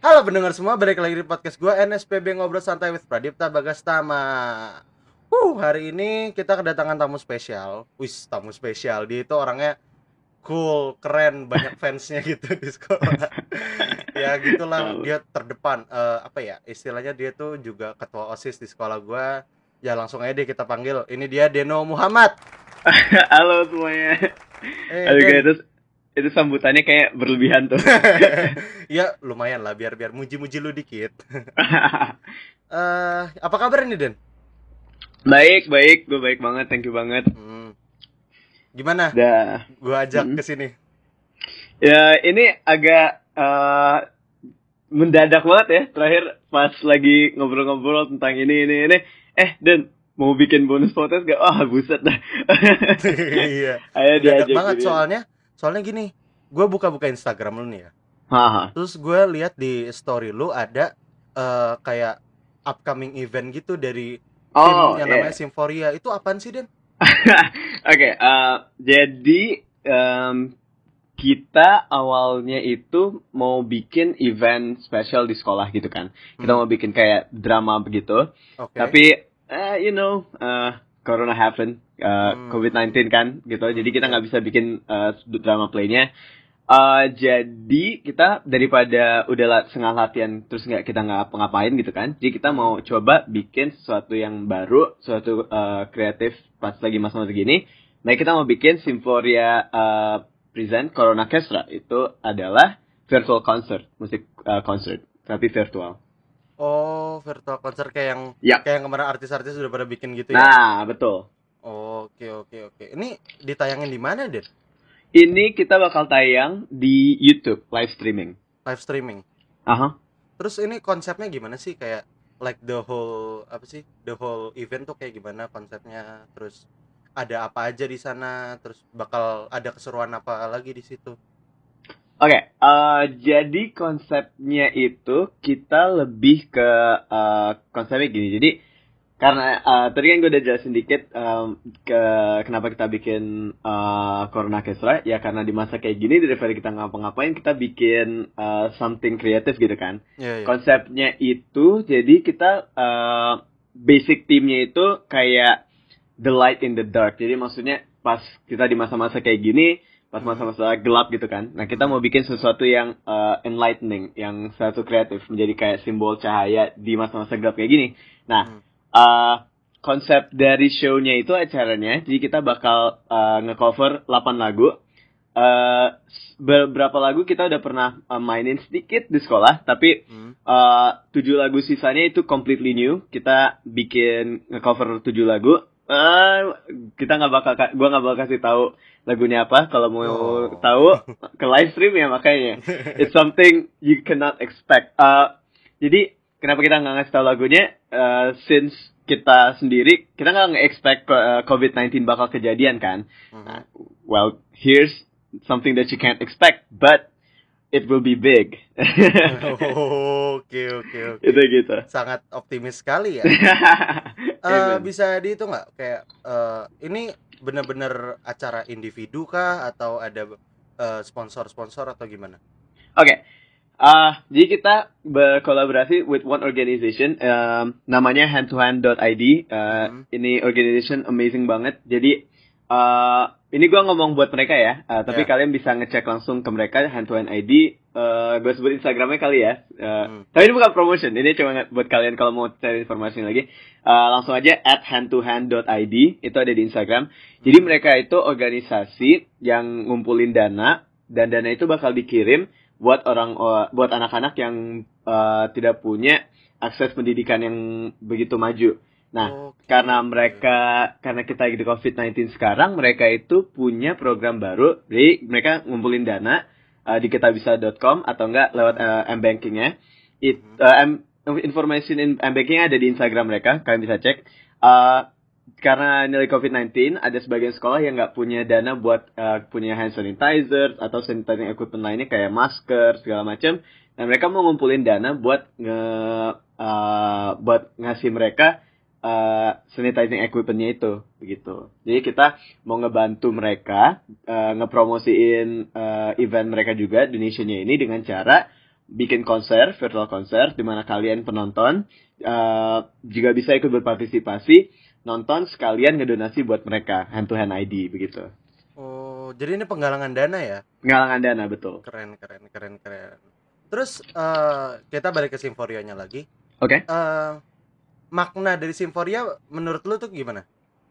Halo pendengar semua, balik lagi di podcast gue NSPB Ngobrol Santai with Pradipta Bagastama. Uh, hari ini kita kedatangan tamu spesial. Wis, tamu spesial, dia itu orangnya cool, keren, banyak fansnya gitu di sekolah. Ya gitulah, dia terdepan, Eh, apa ya, istilahnya dia tuh juga ketua OSIS di sekolah gue Ya langsung aja deh kita panggil, ini dia Deno Muhammad. Halo semuanya. Eh, Aduh, Den. Itu sambutannya kayak berlebihan tuh. Ya lumayan lah, biar biar muji-muji lu dikit Eh, apa kabar nih Den? baik, baik, gue baik banget, thank you banget. Hmm. Gimana? Dah. Gua ajak Hmm. ke sini. Ya, ini agak eh, mendadak banget ya. Terakhir pas lagi ngobrol-ngobrol tentang ini ini ini. Eh, Dan mau bikin bonus podcast gak? Wah, buset dah. Iya. Ayo diajak banget gini. soalnya. Soalnya gini, gua buka-buka Instagram lu nih ya. Haha. Terus gue lihat di story lu ada eh, kayak upcoming event gitu dari tim Oh, yang iya. namanya Simforia. Itu apaan sih, Den? Oke, eh, jadi em, kita awalnya itu mau bikin event spesial di sekolah gitu kan. Kita Hmm. mau bikin kayak drama begitu. Oke. Tapi, eh, you know, eh, Corona happen, eh, Hmm. COVID-19 kan, gitu. Jadi kita nggak bisa bikin eh, drama playnya. Eh, jadi kita daripada udah setengah latihan terus nggak kita nggak ngapain gitu kan. Jadi kita mau coba bikin sesuatu yang baru, sesuatu eh, kreatif pas lagi masa-masa gini. Nah kita mau bikin Simforia eh, present Corona Kestra itu adalah virtual concert, musik eh, concert tapi virtual. Oh, virtual concert kayak yang Ya. kayak yang kemarin artis-artis udah pada bikin gitu ya. Nah betul. Oke, oke, oke. Ini ditayangin di mana, Den? Ini kita bakal tayang di YouTube live streaming. Live streaming. Aha. Terus ini konsepnya gimana sih kayak like the whole apa sih? The whole event tuh kayak gimana konsepnya? Terus ada apa aja di sana? Terus bakal ada keseruan apa lagi di situ? Oke, eh, jadi konsepnya itu kita lebih ke eh, konsepnya gini. Jadi karena eh, tadi kan gue udah jelasin dikit em, ke kenapa kita bikin eh, Corona Kesra ya karena di masa kayak gini daripada kita ngapa-ngapain kita bikin eh, something kreatif gitu kan. Iya, iya. Konsepnya itu jadi kita eh, basic timnya itu kayak the light in the dark. Jadi maksudnya pas kita di masa-masa kayak gini, pas masa-masa gelap gitu kan. Nah, kita mau bikin sesuatu yang eh, enlightening, yang sesuatu kreatif menjadi kayak simbol cahaya di masa-masa gelap kayak gini. Nah, eh, konsep dari show-nya itu acaranya, jadi kita bakal eh, nge-cover 8 lagu. Eh, beberapa lagu kita udah pernah eh, mainin sedikit di sekolah, tapi Hmm. tujuh lagu sisanya itu completely new. Kita bikin nge-cover tujuh lagu. Eh, kita nggak bakal, ka- gua nggak bakal kasih tahu lagunya apa. Kalau mau Oh. tahu ke live stream ya makanya. It's something you cannot expect. Eh, jadi kenapa kita nggak ngasih tahu lagunya? Eh, since kita sendiri kita nggak nge-expect eh, COVID-19 bakal kejadian kan. Mhm. Well, here's something that you can't expect, but it will be big. Oke, oke, oke. itu gitu. Sangat optimis sekali ya. Amen. bisa di itu nggak kayak eh, ini bener-bener acara individu kah atau ada eh, sponsor-sponsor atau gimana? Oke. Ah, jadi kita berkolaborasi with one organization um, namanya handtohand.id. Uh, Hmm. Ini organization amazing banget. Jadi uh, ini gua ngomong buat mereka ya, uh, tapi Ya. kalian bisa ngecek langsung ke mereka handtohand ID. Uh, gue sebut Instagramnya kali ya. Uh, Hmm. Tapi ini bukan promotion, ini cuma buat kalian kalau mau cari informasi lagi. Uh, langsung aja at handtohand.id itu ada di Instagram. Jadi mereka itu organisasi yang ngumpulin dana dan dana itu bakal dikirim buat orang uh, buat anak-anak yang uh, tidak punya akses pendidikan yang begitu maju. Nah, Oke. karena mereka karena kita lagi di COVID-19 sekarang, mereka itu punya program baru. Jadi mereka ngumpulin dana uh, di kitabisa.com atau enggak lewat uh, m-bankingnya. It, uh, M- information in m-banking ada di Instagram mereka, kalian bisa cek. Uh, karena nilai COVID-19 ada sebagian sekolah yang nggak punya dana buat uh, punya hand sanitizer atau sanitizing equipment lainnya kayak masker segala macam dan mereka mau ngumpulin dana buat nge uh, buat ngasih mereka uh, sanitizing equipmentnya itu begitu jadi kita mau ngebantu mereka uh, ngepromosiin uh, event mereka juga donation-nya ini dengan cara bikin konser, virtual konser, di mana kalian penonton uh, juga bisa ikut berpartisipasi, nonton sekalian ngedonasi buat mereka, hand to hand ID begitu. Oh, jadi ini penggalangan dana ya? Penggalangan dana betul. Keren, keren, keren, keren. Terus uh, kita balik ke Simforianya lagi. Oke. Okay. Uh, makna dari Simforia menurut lu tuh gimana?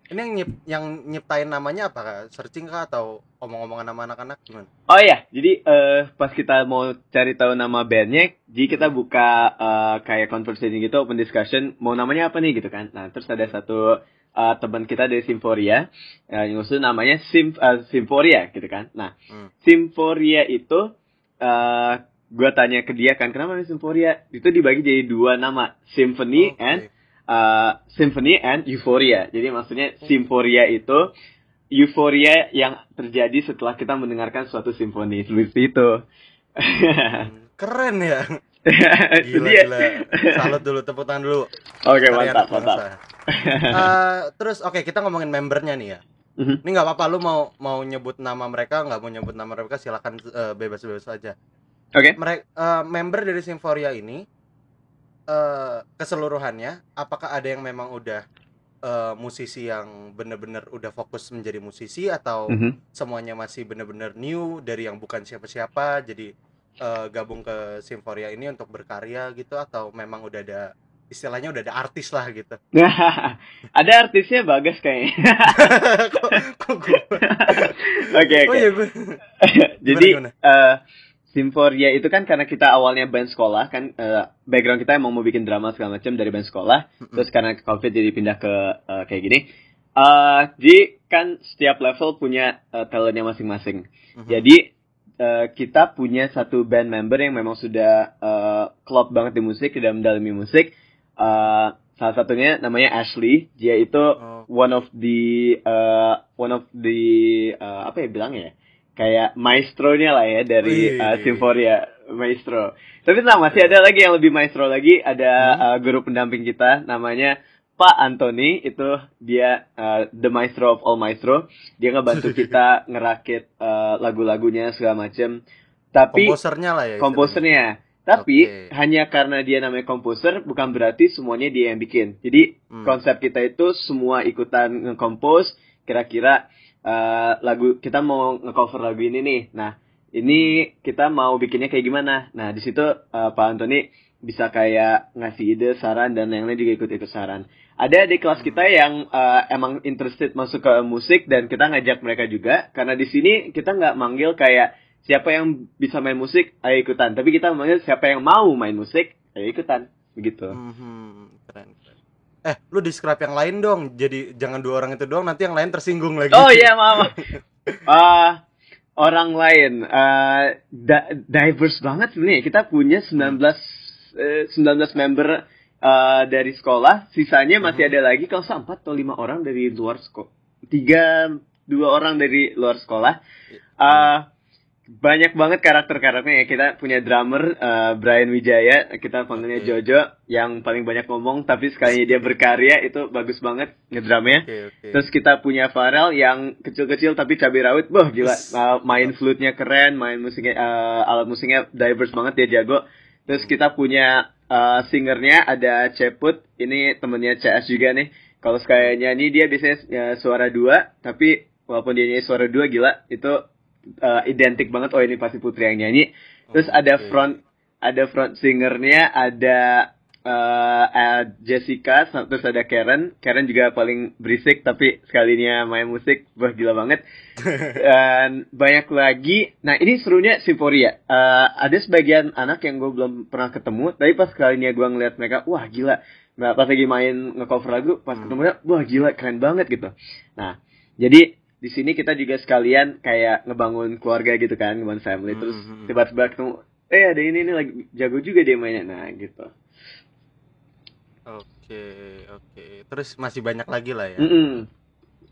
Ini yang nyip, yang nyiptain namanya apa? Searching kah atau omong-omongan nama anak-anak gimana? Oh iya, jadi uh, pas kita mau cari tahu nama bandnya, jadi kita buka uh, kayak conversation gitu, open discussion, mau namanya apa nih gitu kan? Nah, terus ada satu uh, teman kita dari Simforia uh, yang usul namanya Sim uh, Simforia gitu kan. Nah, hmm. Simforia itu uh, gue tanya ke dia kan kenapa namanya Simforia? Itu dibagi jadi dua nama, Symphony okay. and uh, Symphony and Euphoria. Jadi maksudnya. Simforia itu euforia yang terjadi setelah kita mendengarkan suatu simfoni seperti itu. Keren ya. gila, dia. gila. Salut dulu, tepuk tangan dulu. Oke, okay, mantap, mantap. uh, terus oke, okay, kita ngomongin membernya nih ya. Mm-hmm. Ini nggak apa-apa, lu mau mau nyebut nama mereka, nggak mau nyebut nama mereka, silakan uh, bebas-bebas aja. Oke. Okay. Mereka uh, member dari Simforia ini uh, keseluruhannya apakah ada yang memang udah uh, musisi yang bener-bener udah fokus menjadi musisi atau mm -hmm. semuanya masih bener-bener new dari yang bukan siapa-siapa jadi uh, gabung ke Simforia ini untuk berkarya gitu atau memang udah ada istilahnya udah ada artis lah gitu. ada artisnya bagus kayaknya. Oke oke. Oh, iya, Jadi gimana, gimana? Uh, Simforia itu kan karena kita awalnya band sekolah kan uh, background kita emang mau bikin drama segala macam dari band sekolah mm-hmm. terus karena covid jadi pindah ke uh, kayak gini uh, jadi kan setiap level punya uh, talentnya masing-masing mm-hmm. jadi uh, kita punya satu band member yang memang sudah uh, klop banget di musik sudah mendalami musik uh, salah satunya namanya Ashley dia itu oh. one of the uh, one of the uh, apa ya bilangnya ya kayak maestro-nya lah ya dari uh, Simforia maestro. Tapi nah masih ada lagi yang lebih maestro lagi, ada hmm. uh, guru pendamping kita namanya Pak Anthony itu dia uh, the maestro of all maestro. Dia ngebantu kita ngerakit uh, lagu-lagunya segala macem. Tapi komposernya lah ya. Komposernya. Tapi okay. hanya karena dia namanya komposer bukan berarti semuanya dia yang bikin. Jadi hmm. konsep kita itu semua ikutan nge-compose kira-kira uh, lagu kita mau ngecover lagu ini nih. Nah, ini kita mau bikinnya kayak gimana? Nah, di situ uh, Pak Antoni bisa kayak ngasih ide, saran dan yang lain juga ikut-ikut saran. Ada di kelas kita yang uh, emang interested masuk ke musik dan kita ngajak mereka juga karena di sini kita nggak manggil kayak siapa yang bisa main musik ayo ikutan, tapi kita manggil siapa yang mau main musik ayo ikutan begitu. Mm -hmm. Keren eh lu describe yang lain dong. Jadi jangan dua orang itu doang nanti yang lain tersinggung lagi. Oh iya maaf. Uh, orang lain. Uh, diverse banget sebenarnya kita punya 19 uh, 19 member uh, dari sekolah. Sisanya masih ada lagi kalau empat atau lima orang dari luar sekolah tiga dua orang dari luar sekolah. Uh, banyak banget karakter-karakternya ya. Kita punya drummer uh, Brian Wijaya, kita panggilnya okay. Jojo yang paling banyak ngomong tapi sekali dia berkarya itu bagus banget ngedrumnya. Okay, okay. Terus kita punya Farel yang kecil-kecil tapi cabai rawit, boh gila. Uh, main flute-nya keren, main musiknya uh, alat musiknya diverse banget dia jago. Terus kita punya uh, singernya ada Ceput, ini temennya CS juga nih. Kalau sekali nyanyi dia biasanya uh, suara dua, tapi walaupun dia nyanyi suara dua gila, itu uh, identik banget oh ini pasti Putri yang nyanyi. Terus oh, ada okay. front ada front singernya ada uh, uh, Jessica terus ada Karen. Karen juga paling berisik tapi sekalinya main musik wah gila banget. Dan banyak lagi. Nah, ini serunya Simforia. Uh, ada sebagian anak yang gue belum pernah ketemu, tapi pas kalinya gue ngeliat mereka, wah gila. Nah, pas lagi main ngecover lagu, pas hmm. ketemu wah gila keren banget gitu. Nah, jadi di sini kita juga sekalian kayak ngebangun keluarga gitu kan, ngebangun family. Terus mm -hmm. tiba-tiba ketemu, eh ada ini ini lagi jago juga dia mainnya, nah gitu. Oke oke. Terus masih banyak lagi lah ya. Mm -mm.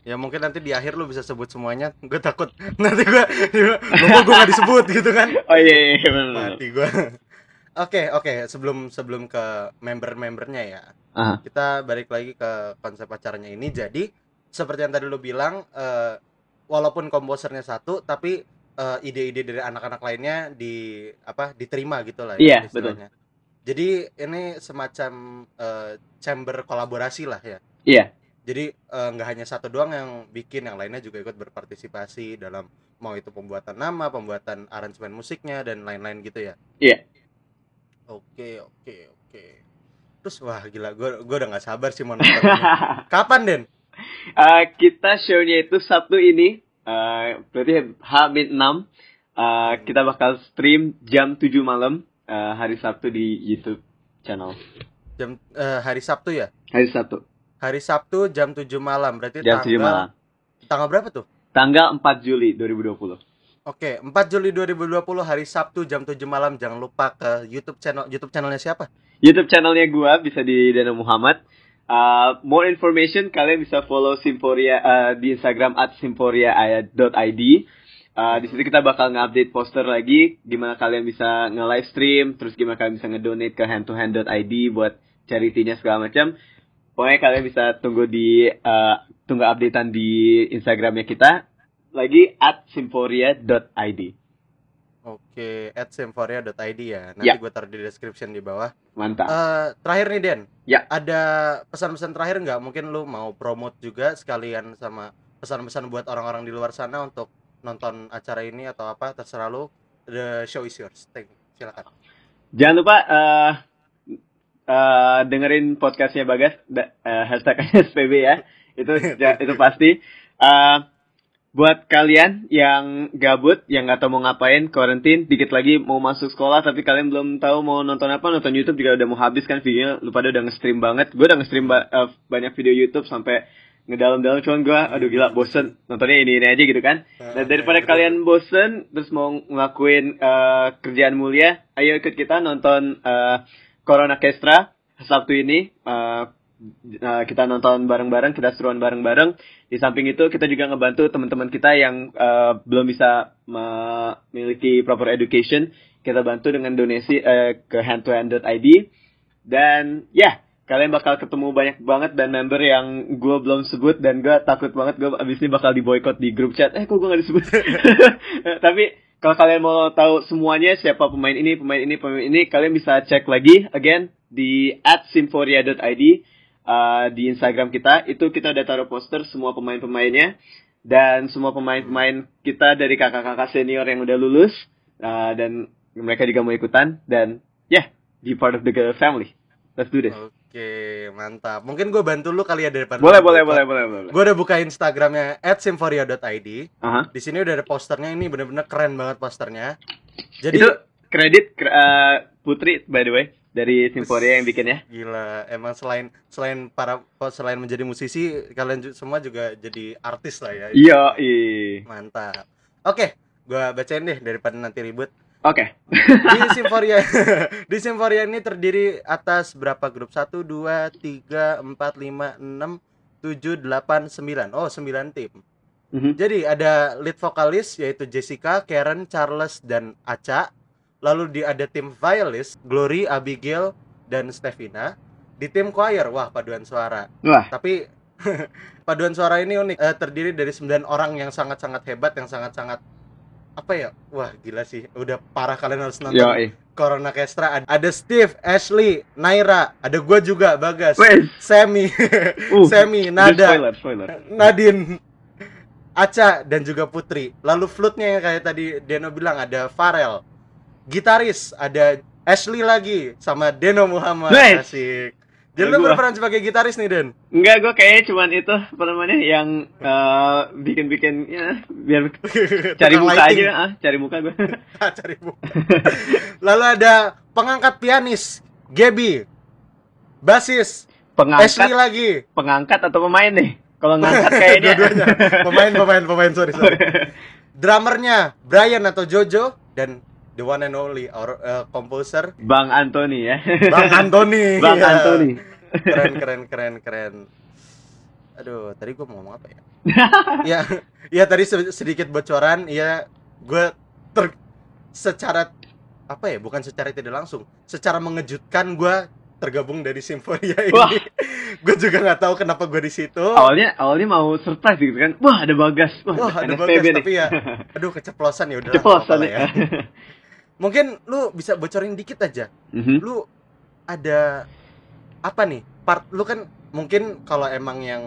Ya mungkin nanti di akhir lu bisa sebut semuanya. Gue takut nanti gue, gue gue gak disebut gitu kan. Oh iya iya, iya benar. Mati gue. Oke oke sebelum sebelum ke member-membernya ya. Uh -huh. Kita balik lagi ke konsep acaranya ini. Jadi seperti yang tadi lu bilang uh, walaupun komposernya satu tapi eh, ide-ide dari anak-anak lainnya di apa diterima gitu lah Iya, istilahnya. Jadi ini semacam eh, chamber kolaborasi lah ya. Iya. Jadi nggak hanya satu doang yang bikin, yang lainnya juga ikut berpartisipasi dalam mau itu pembuatan nama, pembuatan aransemen musiknya dan lain-lain gitu ya. Iya. Oke, oke, oke. Terus wah gila, gue gue udah nggak sabar sih mau nonton. Kapan Den? Eh, kita show-nya itu Sabtu ini, eh, berarti H-6. Eh, kita bakal stream jam 7 malam eh, hari Sabtu di YouTube channel. Jam eh, hari Sabtu ya? Hari Sabtu, Hari Sabtu jam 7 malam. Berarti jam 7 tanggal malam. tanggal berapa tuh? Tanggal 4 Juli 2020. Oke, 4 Juli 2020 hari Sabtu jam 7 malam. Jangan lupa ke YouTube channel YouTube channelnya siapa? YouTube channelnya gua bisa di Dana Muhammad. Uh, more information kalian bisa follow Simporia uh, di Instagram at simporia.id. Uh, di situ kita bakal nge-update poster lagi gimana kalian bisa nge-live stream, terus gimana kalian bisa nge-donate ke handtohand.id buat charity-nya segala macam. Pokoknya kalian bisa tunggu di uh, tunggu updatean di Instagramnya kita lagi at simporia.id. Oke, at semforia.id ya. Nanti Ya. gue taruh di description di bawah. Mantap. Eh, terakhir nih Den. Ya. Ada pesan-pesan terakhir nggak? Mungkin lu mau promote juga sekalian sama pesan-pesan buat orang-orang di luar sana untuk nonton acara ini atau apa terserah lu. The show is yours. Thank you. Silakan. Jangan lupa eh eh, dengerin podcastnya Bagas, da- eh, hashtag SPB ya. Itu itu pasti. Eh, buat kalian yang gabut, yang nggak tahu mau ngapain, karantin, dikit lagi mau masuk sekolah, tapi kalian belum tahu mau nonton apa, nonton YouTube juga udah mau habis kan videonya, lu pada udah nge-stream banget. Gue udah nge-stream ba- eh, banyak video YouTube sampai ngedalam-dalam, cuman gue, aduh gila, bosen. Nontonnya ini-ini aja gitu kan. Nah, daripada Betul. kalian bosen terus mau ngelakuin eh, kerjaan mulia, ayo ikut kita nonton eh, Corona Kestra Sabtu ini. Eh, eh, kita nonton bareng-bareng, kita seruan bareng-bareng. Di samping itu kita juga ngebantu teman-teman kita yang eh, belum bisa memiliki proper education. Kita bantu dengan donasi eh, ke handtohand.id. Dan ya, kalian bakal ketemu banyak banget dan member yang gue belum sebut dan gue takut banget gue abis ini bakal di boykot di grup chat. Eh kok gue gak disebut? Tapi kalau kalian mau tahu semuanya siapa pemain ini, pemain ini, pemain ini, kalian bisa cek lagi again di @simforia.id uh, di Instagram kita. Itu kita udah taruh poster semua pemain-pemainnya dan semua pemain-pemain kita dari kakak-kakak senior yang udah lulus uh, dan mereka juga mau ikutan dan yeah, be part of the family. Let's do this. Oke, mantap. Mungkin gue bantu lu kali ya daripada Boleh, boleh, boleh, boleh, boleh. Gue udah buka Instagramnya @simforia.id. Aha. Di sini udah ada posternya. Ini bener-bener keren banget posternya. Jadi Itu kredit kre- uh, Putri by the way dari Simforia yang bikin ya. gila. Emang selain selain para selain menjadi musisi, kalian semua juga jadi artis lah ya. Iya, iya. Mantap. Oke, gua bacain deh daripada nanti ribut. Oke. Di Simforia di Simforia ini terdiri atas berapa grup? 1 2 3 4 5 6 7 8 9. Oh, 9 tim. Mhm. Jadi ada lead vokalis yaitu Jessica, Karen, Charles dan Aca. Lalu di ada tim violis Glory, Abigail dan Stevina. Di tim choir, wah paduan suara. Wah, Tapi paduan suara ini unik, Eh, terdiri dari 9 orang yang sangat-sangat hebat, yang sangat-sangat apa ya? Wah, gila sih. Udah parah kalian harus nonton yo, eh. Corona Kestra. Ada- Steve, Ashley, Naira, ada gua juga, Bagas, Wes. Semi, Uh, Semi, Udah Nada, Spoiler, spoiler. Nadine, Aca dan juga Putri. Lalu flute-nya yang kayak tadi Deno bilang ada Farel. Gitaris ada Ashley lagi sama Deno Muhammad. Nice. Asik. Jadi lu berperan sebagai gitaris nih, Den. Enggak, gue kayaknya cuman itu apa namanya yang eh, bikin-bikin ya biar cari muka lighting. aja ah, cari muka gue. Cari buku. Lalu ada pengangkat pianis, Gaby. Basis, Ashley Pengangkat lagi. pengangkat atau pemain nih? Kalau ngangkat kayaknya Dua-duanya. Pemain, pemain, pemain, sorry, sorry. Drummernya Brian atau Jojo dan the one and only our uh, composer Bang Anthony ya. Bang Anthony. Bang Iya. Anthony. Keren, keren, keren, keren. Aduh, tadi gua mau ngomong apa ya? ya, ya tadi se- sedikit bocoran. Ya, gue ter secara apa ya? Bukan secara tidak langsung, secara mengejutkan gua tergabung dari Simfonia ini. Wah. gue juga nggak tahu kenapa gue di situ awalnya awalnya mau surprise gitu kan wah ada bagas wah, wah ada NSPB bagas nih. tapi ya aduh keceplosan ya udah ceplosan ya, mungkin lu bisa bocorin dikit aja. Mhm. lu ada apa nih? Part lu kan mungkin kalau emang yang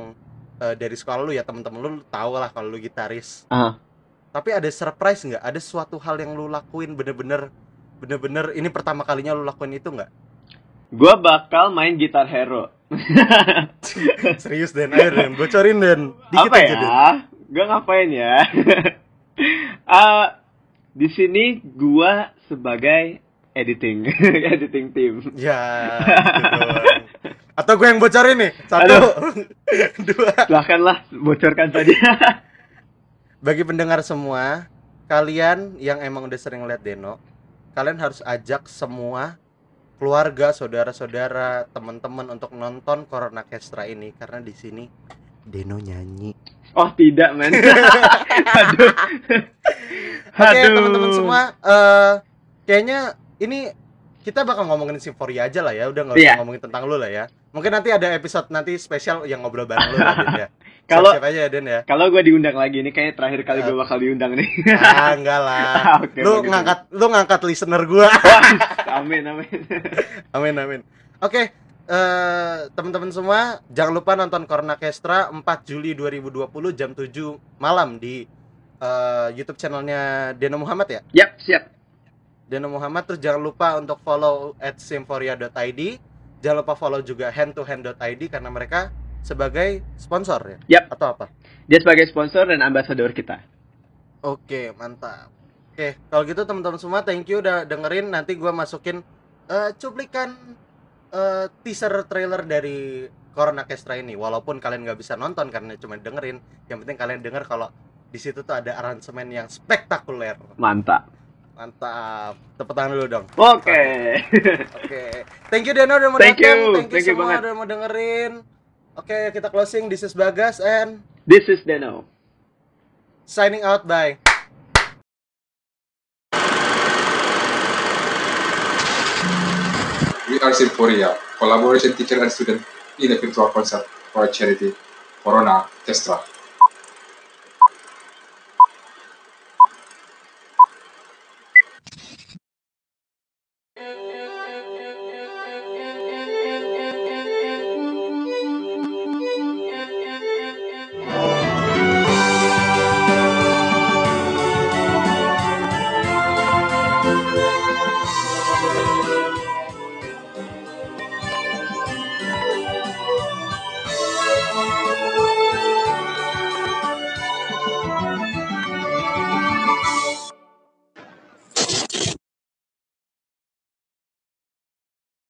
eh, dari sekolah lu ya temen-temen lu, lu tahu lah kalau lu gitaris. Ah. tapi ada surprise nggak? Ada suatu hal yang lu lakuin bener-bener bener-bener ini pertama kalinya lu lakuin itu nggak? Gua bakal main gitar hero. Serius Den? Ayo Den bocorin Den. Dikit apa aja ya? Gua ngapain ya? Ah, di sini gua sebagai editing editing tim ya gitu atau gue yang bocorin nih? Satu dua. Silahkanlah bocorkan saja. Bagi pendengar semua kalian yang emang udah sering lihat Deno kalian harus ajak semua keluarga saudara-saudara teman-teman untuk nonton Corona Kestra ini. Karena di sini Deno nyanyi. Oh tidak men. Aduh Oke Aduh. teman-teman semua, eh kayaknya ini kita bakal ngomongin Simforia aja lah ya, udah nggak usah Iya. ngomongin tentang lu lah ya. Mungkin nanti ada episode nanti spesial yang ngobrol bareng lu lah, Den ya. Kalau- aja ya Den ya. kalau gue diundang lagi ini kayaknya terakhir kali gue bakal diundang nih Ah, enggak lah. Oke, lu bagus. ngangkat lu ngangkat listener gua. amin amin amin amin. Oke, eh teman-teman semua jangan lupa nonton Corona Kestra 4 Juli 2020 jam 7 malam di eh, YouTube channelnya Deno Muhammad ya. yap siap. Deno Muhammad terus jangan lupa untuk follow at simforia.id jangan lupa follow juga handtohand.id karena mereka sebagai sponsor ya? Yap. atau apa? Dia sebagai sponsor dan ambasador kita. Oke mantap. Oke kalau gitu teman-teman semua thank you udah dengerin. Nanti gua masukin eh, cuplikan eh, teaser trailer dari Corona Kestra ini. Walaupun kalian nggak bisa nonton karena cuma dengerin. Yang penting kalian denger kalau di situ tuh ada aransemen yang spektakuler mantap mantap tepuk tangan dulu dong oke Oke, thank you Deno udah mau Thank datang, you, thank you thank you semua banget. udah mau dengerin. Oke, kita closing. This is Bagas and this is Deno signing out. Bye. We are Symphoria, collaboration teacher and student in a virtual concert for charity Corona Kestra.